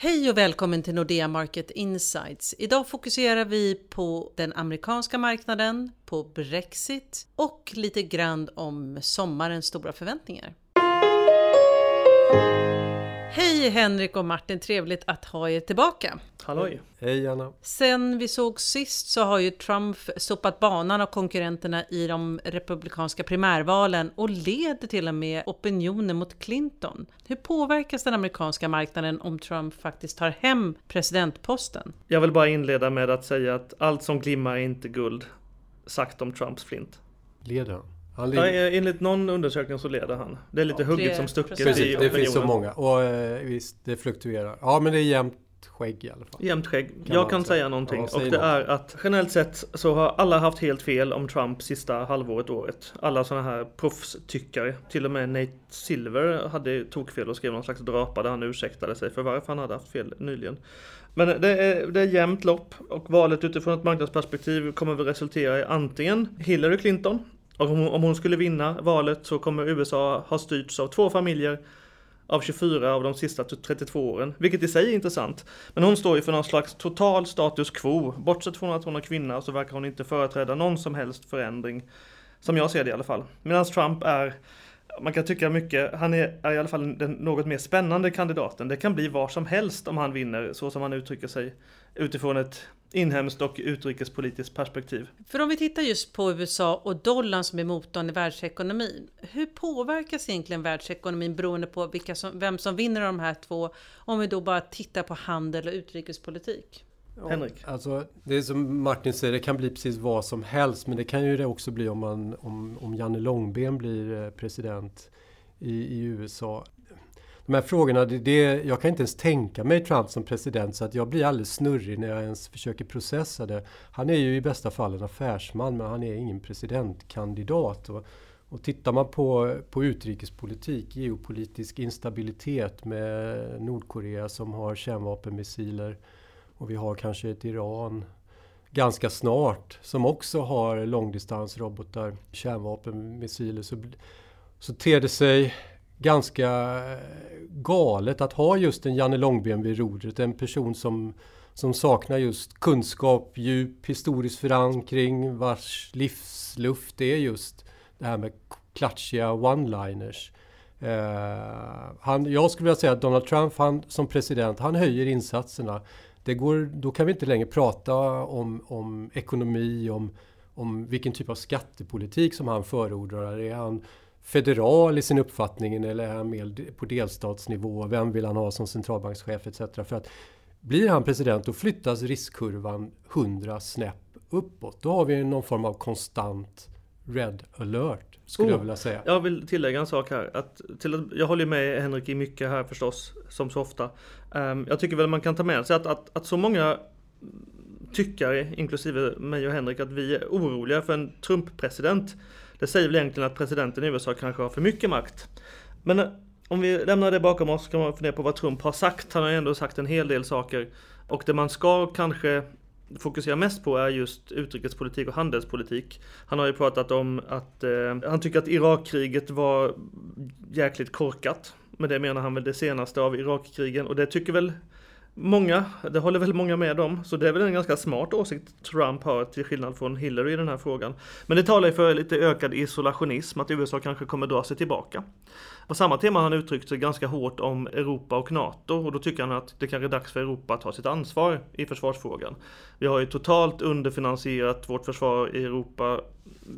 Hej och välkommen till Nordea Market Insights. Idag fokuserar vi på den amerikanska marknaden, på Brexit och lite grann om sommarens stora förväntningar. Hej Henrik och Martin, trevligt att ha er tillbaka. Halloj! Hej Anna! Sen vi såg sist så har ju Trump sopat banan av konkurrenterna i de republikanska primärvalen och leder till och med opinionen mot Clinton. Hur påverkas den amerikanska marknaden om Trump faktiskt tar hem presidentposten? Jag vill bara inleda med att säga att allt som glimmar är inte guld. Sagt om Trumps flint. Leder han? Han ja, enligt någon undersökning så leder han. Det är lite ja, hugget som stucket Precis, i det finns så många. Och eh, visst, det fluktuerar. Ja, men det är jämnt skägg i alla fall. Jämnt skägg. Kan jag kan säga någonting. Ja, och det något. är att generellt sett så har alla haft helt fel om Trump sista halvåret, året. Alla sådana här proffstyckare. Till och med Nate Silver hade tokfel och skrev någon slags drapa där han ursäktade sig för varför han hade haft fel nyligen. Men det är, det är jämnt lopp och valet utifrån ett marknadsperspektiv kommer väl resultera i antingen Hillary Clinton och om hon, om hon skulle vinna valet så kommer USA ha styrts av två familjer av 24 av de sista 32 åren, vilket i sig är intressant. Men hon står ju för någon slags total status quo. Bortsett från att hon är kvinna så verkar hon inte företräda någon som helst förändring. Som jag ser det i alla fall. Medan Trump är man kan tycka mycket, han är, är i alla fall den något mer spännande kandidaten. Det kan bli var som helst om han vinner, så som han uttrycker sig utifrån ett inhemskt och utrikespolitiskt perspektiv. För om vi tittar just på USA och dollarn som är motorn i världsekonomin. Hur påverkas egentligen världsekonomin beroende på vilka som, vem som vinner de här två? Om vi då bara tittar på handel och utrikespolitik. Henrik? Alltså, det är som Martin säger, det kan bli precis vad som helst. Men det kan ju det också bli om, man, om, om Janne Långben blir eh, president i, i USA. De här frågorna, det, det, jag kan inte ens tänka mig Trump som president så att jag blir alldeles snurrig när jag ens försöker processa det. Han är ju i bästa fall en affärsman men han är ingen presidentkandidat. Och, och tittar man på, på utrikespolitik, geopolitisk instabilitet med Nordkorea som har kärnvapenmissiler och vi har kanske ett Iran ganska snart som också har långdistansrobotar, kärnvapenmissiler. Så, så ter det sig ganska eh, galet att ha just en Janne Långben vid rodret. En person som, som saknar just kunskap, djup, historisk förankring, vars livsluft är just det här med klatschiga one-liners. Uh, han, jag skulle vilja säga att Donald Trump han, som president, han höjer insatserna. Det går, då kan vi inte längre prata om, om ekonomi, om, om vilken typ av skattepolitik som han förordar. Är han federal i sin uppfattning eller är han mer på delstatsnivå? Vem vill han ha som centralbankschef etc. För att blir han president då flyttas riskkurvan 100 snäpp uppåt. Då har vi någon form av konstant red alert skulle oh, jag vilja säga. Jag vill tillägga en sak här. Att, till, jag håller med Henrik i mycket här förstås, som så ofta. Um, jag tycker väl man kan ta med sig att, att, att så många tyckare, inklusive mig och Henrik, att vi är oroliga för en Trump-president. Det säger väl egentligen att presidenten i USA kanske har för mycket makt. Men eh, om vi lämnar det bakom oss kan man fundera på vad Trump har sagt. Han har ju ändå sagt en hel del saker. Och det man ska kanske fokusera mest på är just utrikespolitik och handelspolitik. Han har ju pratat om att eh, han tycker att Irakkriget var jäkligt korkat. Men det menar han väl det senaste av Irakkrigen och det tycker väl Många, det håller väl många med om, så det är väl en ganska smart åsikt Trump har till skillnad från Hillary i den här frågan. Men det talar ju för lite ökad isolationism, att USA kanske kommer dra sig tillbaka. På samma tema har han uttryckt sig ganska hårt om Europa och NATO och då tycker han att det kanske är dags för Europa att ta sitt ansvar i försvarsfrågan. Vi har ju totalt underfinansierat vårt försvar i Europa,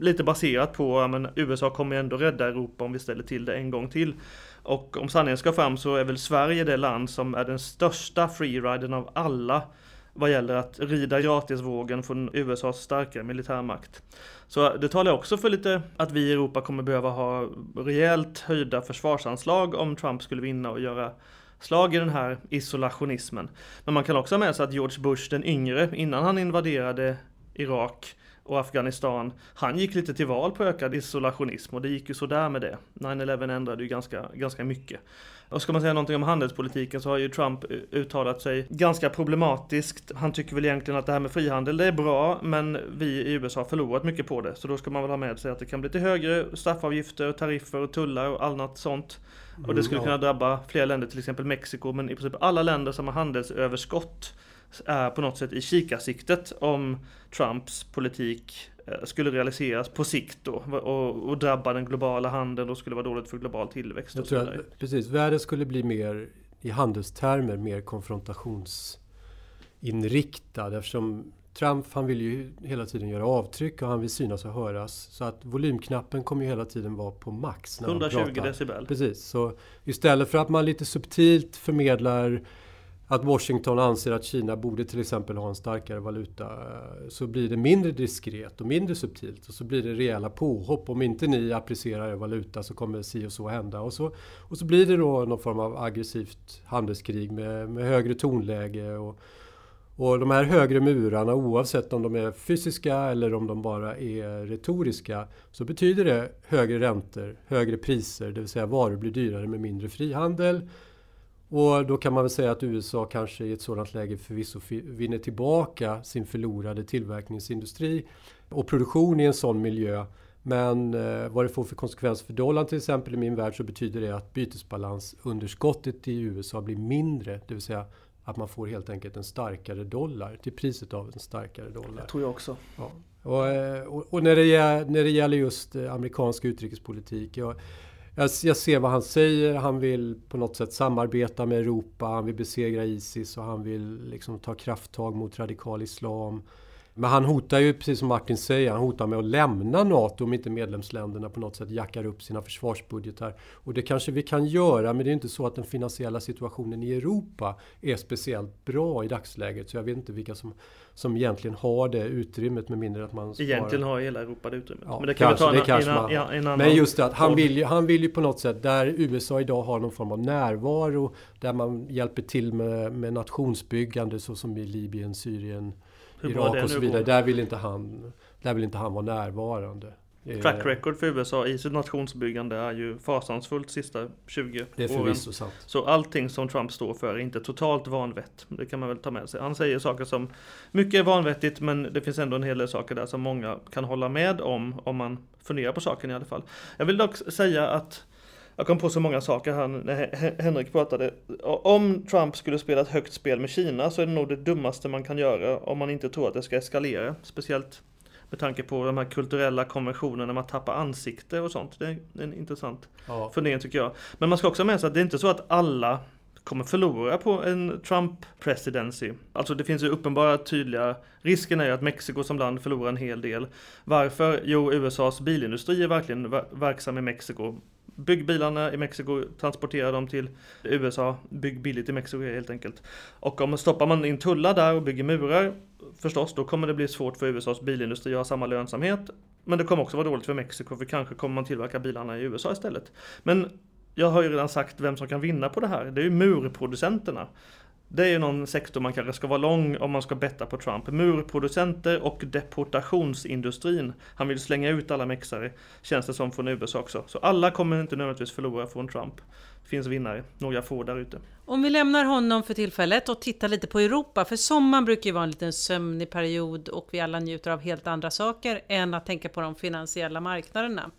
lite baserat på att USA kommer ändå rädda Europa om vi ställer till det en gång till. Och om sanningen ska fram så är väl Sverige det land som är den största freeriden av alla vad gäller att rida gratisvågen från USAs starka militärmakt. Så det talar också för lite att vi i Europa kommer behöva ha rejält höjda försvarsanslag om Trump skulle vinna och göra slag i den här isolationismen. Men man kan också ha med sig att George Bush den yngre, innan han invaderade Irak och Afghanistan. Han gick lite till val på ökad isolationism och det gick ju sådär med det. 9-11 ändrade ju ganska, ganska mycket. Och ska man säga någonting om handelspolitiken så har ju Trump uttalat sig ganska problematiskt. Han tycker väl egentligen att det här med frihandel det är bra, men vi i USA har förlorat mycket på det. Så då ska man väl ha med sig att det kan bli lite högre straffavgifter, tariffer och tullar och annat sånt. Och det skulle kunna drabba fler länder, till exempel Mexiko, men i princip alla länder som har handelsöverskott är på något sätt i kikarsiktet om Trumps politik eh, skulle realiseras på sikt då och, och drabba den globala handeln och skulle vara dåligt för global tillväxt. Jag tror att, precis, världen skulle bli mer i handelstermer mer konfrontationsinriktad eftersom Trump han vill ju hela tiden göra avtryck och han vill synas och höras. Så att volymknappen kommer ju hela tiden vara på max. När 120 decibel. Precis, så istället för att man lite subtilt förmedlar att Washington anser att Kina borde till exempel ha en starkare valuta eh, så blir det mindre diskret och mindre subtilt och så blir det rejäla påhopp. Om inte ni applicerar er valuta så kommer si och så hända. Och så, och så blir det då någon form av aggressivt handelskrig med, med högre tonläge. Och, och de här högre murarna oavsett om de är fysiska eller om de bara är retoriska så betyder det högre räntor, högre priser, det vill säga varor blir dyrare med mindre frihandel och då kan man väl säga att USA kanske i ett sådant läge förvisso vinner tillbaka sin förlorade tillverkningsindustri och produktion i en sån miljö. Men eh, vad det får för konsekvenser för dollarn till exempel i min värld så betyder det att bytesbalansunderskottet i USA blir mindre. Det vill säga att man får helt enkelt en starkare dollar till priset av en starkare dollar. Det tror jag också. Ja. Och, eh, och, och, när, det, när det gäller just eh, amerikansk utrikespolitik. Jag, jag, jag, ser vad han säger. Han vill på något sätt samarbeta med Europa. Han vill besegra Isis och han vill liksom ta krafttag mot radikal islam. Men han hotar ju, precis som Martin säger, han hotar med att lämna NATO om inte medlemsländerna på något sätt jackar upp sina försvarsbudgetar. Och det kanske vi kan göra, men det är inte så att den finansiella situationen i Europa är speciellt bra i dagsläget. Så jag vet inte vilka som, som egentligen har det utrymmet med mindre att man sparar. Egentligen har hela Europa det utrymmet. Ja, men det kan kanske, vi ta en, en, en, en, annan Men just det att han vill, ju, han vill ju på något sätt, där USA idag har någon form av närvaro, där man hjälper till med, med nationsbyggande så som i Libyen, Syrien, Irak och så vidare. Där vill, inte han, där vill inte han vara närvarande. Track record för USA i sitt nationsbyggande är ju fasansfullt sista 20 åren. Det är förvisso sant. Så allting som Trump står för är inte totalt vanvett. Det kan man väl ta med sig. Han säger saker som mycket är vanvettigt men det finns ändå en hel del saker där som många kan hålla med om om man funderar på saken i alla fall. Jag vill dock säga att jag kom på så många saker här när Henrik pratade. Om Trump skulle spela ett högt spel med Kina så är det nog det dummaste man kan göra om man inte tror att det ska eskalera. Speciellt med tanke på de här kulturella konventionerna med att tappa ansikte och sånt. Det är en intressant ja. fundering tycker jag. Men man ska också ha med sig att det är inte så att alla kommer förlora på en Trump presidency. Alltså det finns ju uppenbara tydliga risken är ju att Mexiko som land förlorar en hel del. Varför? Jo, USAs bilindustri är verkligen verksam i Mexiko. Bygg bilarna i Mexiko, transportera dem till USA, bygg billigt i Mexiko helt enkelt. Och om stoppar man in tullar där och bygger murar, förstås, då kommer det bli svårt för USAs bilindustri att ha samma lönsamhet. Men det kommer också vara dåligt för Mexiko, för kanske kommer man tillverka bilarna i USA istället. Men jag har ju redan sagt vem som kan vinna på det här. Det är ju murproducenterna. Det är ju någon sektor man kanske ska vara lång om man ska betta på Trump. Murproducenter och deportationsindustrin. Han vill slänga ut alla mexare, känns det som från USA också. Så alla kommer inte nödvändigtvis förlora från Trump. Det finns vinnare, några få där ute. Om vi lämnar honom för tillfället och tittar lite på Europa, för sommaren brukar ju vara en liten sömnig period och vi alla njuter av helt andra saker än att tänka på de finansiella marknaderna.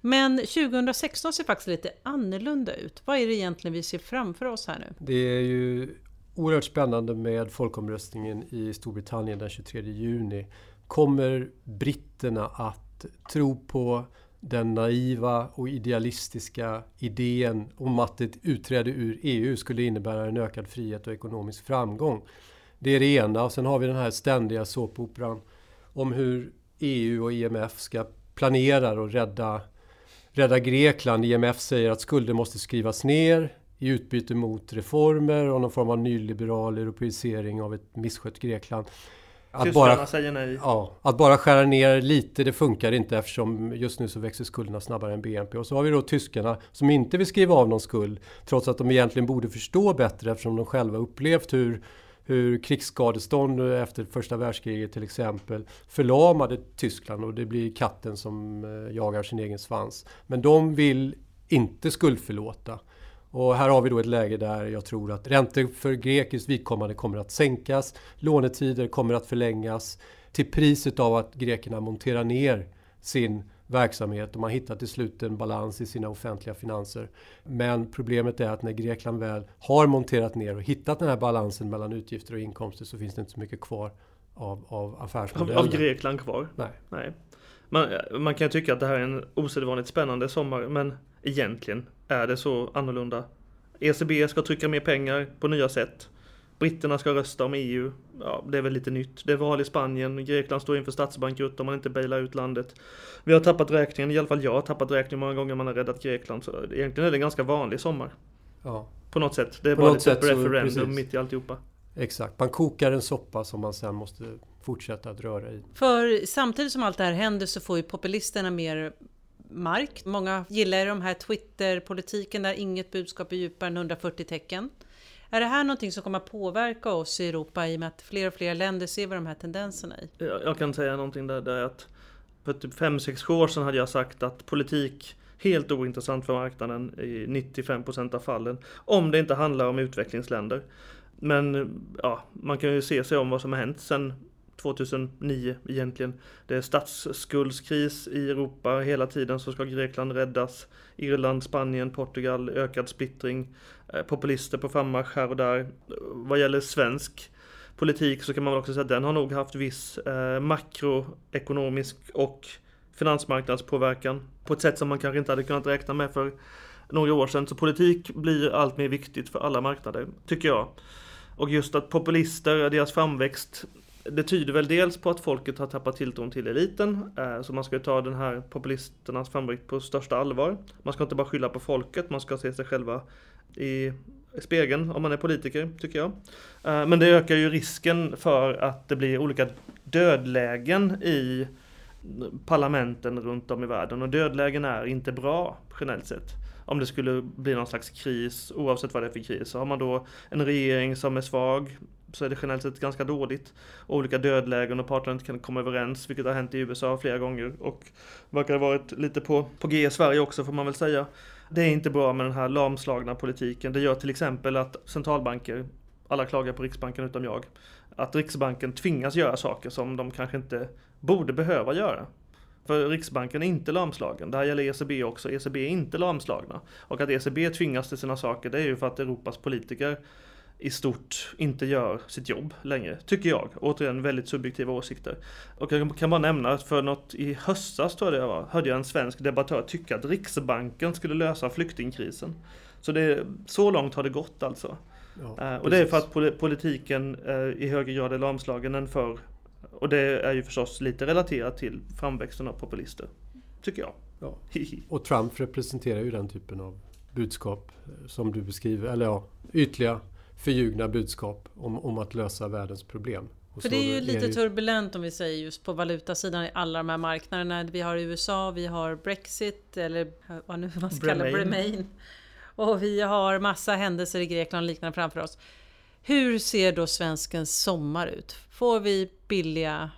Men 2016 ser faktiskt lite annorlunda ut. Vad är det egentligen vi ser framför oss här nu? Det är ju oerhört spännande med folkomröstningen i Storbritannien den 23 juni. Kommer britterna att tro på den naiva och idealistiska idén om att ett utträde ur EU skulle innebära en ökad frihet och ekonomisk framgång. Det är det ena. Och sen har vi den här ständiga såpoperan om hur EU och IMF ska planera och rädda, rädda Grekland. IMF säger att skulder måste skrivas ner i utbyte mot reformer och någon form av nyliberal europeisering av ett misskött Grekland. Att bara, säger nej. Ja, att bara skära ner lite det funkar inte eftersom just nu så växer skulderna snabbare än BNP. Och så har vi då tyskarna som inte vill skriva av någon skuld trots att de egentligen borde förstå bättre eftersom de själva upplevt hur hur krigsskadestånd efter första världskriget till exempel förlamade Tyskland och det blir katten som eh, jagar sin egen svans. Men de vill inte skuldförlåta. Och här har vi då ett läge där jag tror att räntor för grekiskt vidkommande kommer att sänkas, lånetider kommer att förlängas till priset av att grekerna monterar ner sin verksamhet och man hittar till slut en balans i sina offentliga finanser. Men problemet är att när Grekland väl har monterat ner och hittat den här balansen mellan utgifter och inkomster så finns det inte så mycket kvar av, av affärsmodellen. Av, av Grekland kvar? Nej. Nej. Man, man kan tycka att det här är en osedvanligt spännande sommar men egentligen är det så annorlunda. ECB ska trycka mer pengar på nya sätt. Britterna ska rösta om EU. Ja, det är väl lite nytt. Det är val i Spanien. Grekland står inför statsbankrutt om man inte bailar ut landet. Vi har tappat räkningen, i alla fall jag har tappat räkningen många gånger man har räddat Grekland. Så egentligen är det en ganska vanlig sommar. Ja. På något sätt. Det är På bara något lite sätt så- referendum precis. mitt i alltihopa. Exakt, man kokar en soppa som man sen måste fortsätta att röra i. För samtidigt som allt det här händer så får ju populisterna mer mark. Många gillar ju de här Twitter-politiken där inget budskap är djupare än 140 tecken. Är det här någonting som kommer att påverka oss i Europa i och med att fler och fler länder ser vad de här tendenserna i? Jag, jag kan säga någonting där, där att för typ 5-6 år sedan hade jag sagt att politik helt ointressant för marknaden i 95% av fallen. Om det inte handlar om utvecklingsländer. Men ja, man kan ju se sig om vad som har hänt sedan 2009 egentligen. Det är statsskuldskris i Europa hela tiden så ska Grekland räddas. Irland, Spanien, Portugal, ökad splittring. Eh, populister på frammarsch här och där. Vad gäller svensk politik så kan man väl också säga att den har nog haft viss eh, makroekonomisk och finansmarknadspåverkan på ett sätt som man kanske inte hade kunnat räkna med för några år sedan. Så politik blir allt mer viktigt för alla marknader, tycker jag. Och just att populister, deras framväxt, det tyder väl dels på att folket har tappat tilltron till eliten, eh, så man ska ju ta den här populisternas framväxt på största allvar. Man ska inte bara skylla på folket, man ska se sig själva i spegeln om man är politiker, tycker jag. Eh, men det ökar ju risken för att det blir olika dödlägen i parlamenten runt om i världen och dödlägen är inte bra generellt sett. Om det skulle bli någon slags kris, oavsett vad det är för kris, så har man då en regering som är svag så är det generellt sett ganska dåligt. Olika dödlägen och parterna inte kan komma överens, vilket har hänt i USA flera gånger och verkar ha varit lite på, på G i Sverige också får man väl säga. Det är inte bra med den här lamslagna politiken. Det gör till exempel att centralbanker, alla klagar på Riksbanken utom jag, att Riksbanken tvingas göra saker som de kanske inte borde behöva göra. För Riksbanken är inte lamslagen. Det här gäller ECB också. ECB är inte lamslagna. Och att ECB tvingas till sina saker, det är ju för att Europas politiker i stort inte gör sitt jobb längre, tycker jag. Återigen väldigt subjektiva åsikter. Och jag kan bara nämna att för något i höstas tror jag det var, hörde jag en svensk debattör tycka att Riksbanken skulle lösa flyktingkrisen. Så det, så långt har det gått alltså. Ja, Eh, och det är för att poli- politiken eh, i högre grad är lamslagen än förr. Och det är ju förstås lite relaterat till framväxten av populister. Tycker jag. Ja. Och Trump representerar ju den typen av budskap eh, som du beskriver, eller ja, ytliga förljugna budskap om, om att lösa världens problem. Och För det är ju lite turbulent om vi säger just på valutasidan i alla de här marknaderna. Vi har USA, vi har Brexit eller vad nu man ska kalla Remain. Remain. Och vi har massa händelser i Grekland och liknande framför oss. Hur ser då svenskens sommar ut? Får vi billiga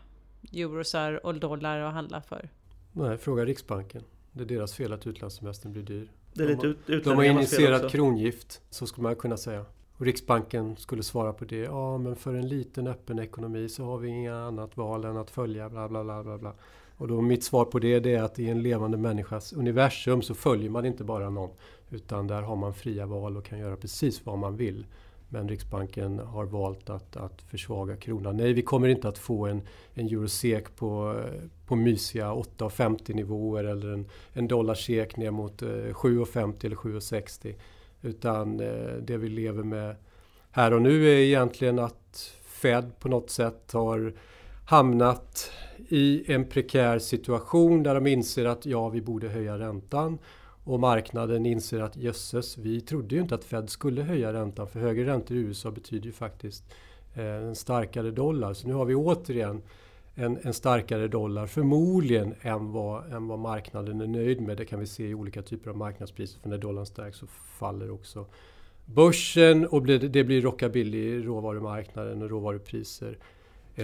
eurosar och dollar att handla för? Nej, fråga Riksbanken. Det är deras fel att utlandssemestern blir dyr. Det är De lite har- ut, De har initierat krongift, så skulle man kunna säga. Och Riksbanken skulle svara på det. Ja, men för en liten öppen ekonomi så har vi inga annat val än att följa bla bla bla bla bla. Och då mitt svar på det, det är att i en levande människas universum så följer man inte bara någon. Utan där har man fria val och kan göra precis vad man vill. Men Riksbanken har valt att, att försvaga kronan. Nej, vi kommer inte att få en, en eurosek på, på mysiga 8,50 nivåer eller en, en dollarsek ner mot eh, 7,50 eller 7,60. Utan eh, det vi lever med här och nu är egentligen att Fed på något sätt har hamnat i en prekär situation där de inser att ja, vi borde höja räntan. Och marknaden inser att jösses, vi trodde ju inte att Fed skulle höja räntan för högre räntor i USA betyder ju faktiskt eh, en starkare dollar. Så nu har vi återigen en, en starkare dollar förmodligen än vad, än vad marknaden är nöjd med. Det kan vi se i olika typer av marknadspriser. För när dollarn stärks så faller också börsen och det blir rockabilly i råvarumarknaden och råvarupriser.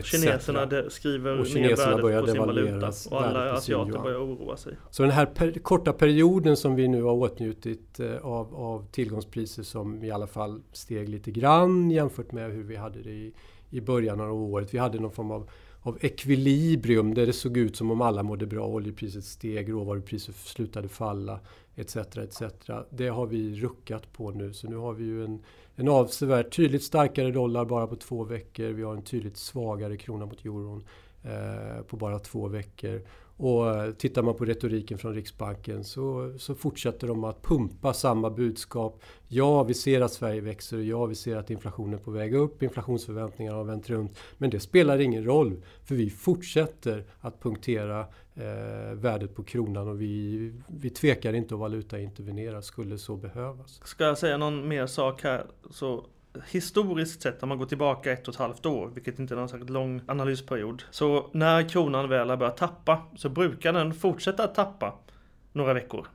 Kineserna de, skriver och kineserna ner värdet på sin valuta och alla asiater börjar oroa sig. Så den här per, korta perioden som vi nu har åtnjutit eh, av, av tillgångspriser som i alla fall steg lite grann jämfört med hur vi hade det i, i början av året. Vi hade någon form av, av ekvilibrium där det såg ut som om alla mådde bra. Oljepriset steg, råvarupriset slutade falla etc. etc. Det har vi ruckat på nu så nu har vi ju en en avsevärt tydligt starkare dollar bara på två veckor. Vi har en tydligt svagare krona mot euron Eh, på bara två veckor. Och tittar man på retoriken från Riksbanken så, så fortsätter de att pumpa samma budskap. Ja, vi ser att Sverige växer och ja, vi ser att inflationen är på väg upp. Inflationsförväntningarna har vänt runt. Men det spelar ingen roll för vi fortsätter att punktera eh, värdet på kronan och vi, vi tvekar inte att valutaintervenera skulle så behövas. Ska jag säga någon mer sak här så historiskt sett, om man går tillbaka ett och ett halvt år, vilket inte är någon särskilt lång analysperiod, så när kronan väl har börjat tappa så brukar den fortsätta att tappa några veckor.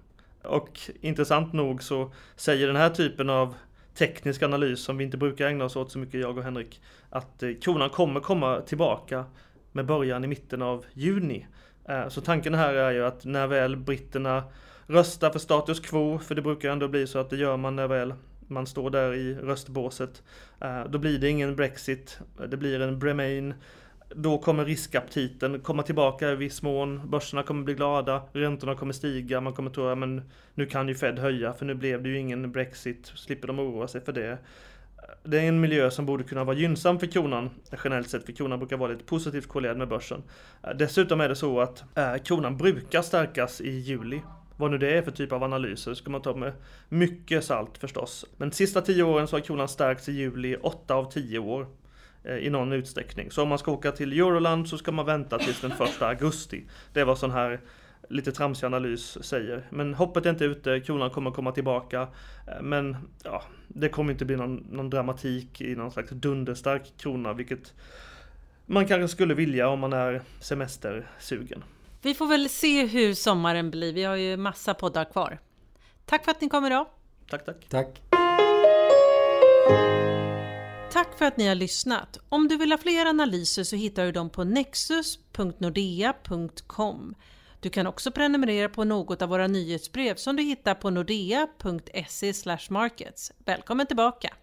Och intressant nog så säger den här typen av teknisk analys som vi inte brukar ägna oss åt så mycket, jag och Henrik, att eh, kronan kommer komma tillbaka med början i mitten av juni. Eh, så tanken här är ju att när väl britterna röstar för status quo, för det brukar ändå bli så att det gör man när väl man står där i röstbåset. Eh, då blir det ingen Brexit, det blir en Bremain. Då kommer riskaptiten komma tillbaka i viss mån. Börserna kommer bli glada, räntorna kommer stiga, man kommer tro att men nu kan ju Fed höja för nu blev det ju ingen Brexit, slipper de oroa sig för det. Eh, det är en miljö som borde kunna vara gynnsam för kronan generellt sett, för kronan brukar vara lite positivt korrelerad med börsen. Eh, dessutom är det så att kronan brukar stärkas i juli vad nu det är för typ av analyser ska man ta med mycket salt förstås. Men de sista tio åren så har kronan stärkts i juli 8 av 10 år eh, i någon utsträckning. Så om man ska åka till Euroland så ska man vänta tills den första augusti. Det är vad sån här lite tramsig analys säger. Men hoppet är inte ute, kronan kommer komma tillbaka. Eh, men ja, det kommer inte bli någon, någon dramatik i någon slags dunderstark krona, vilket man kanske skulle vilja om man är semestersugen. Vi får väl se hur sommaren blir. Vi har ju massa poddar kvar. Tack för att ni kom idag. Tack, tack. Tack. Tack för att ni har lyssnat. Om du vill ha fler analyser så hittar du dem på nexus.nordea.com. Du kan också prenumerera på något av våra nyhetsbrev som du hittar på nordea.se markets. Välkommen tillbaka!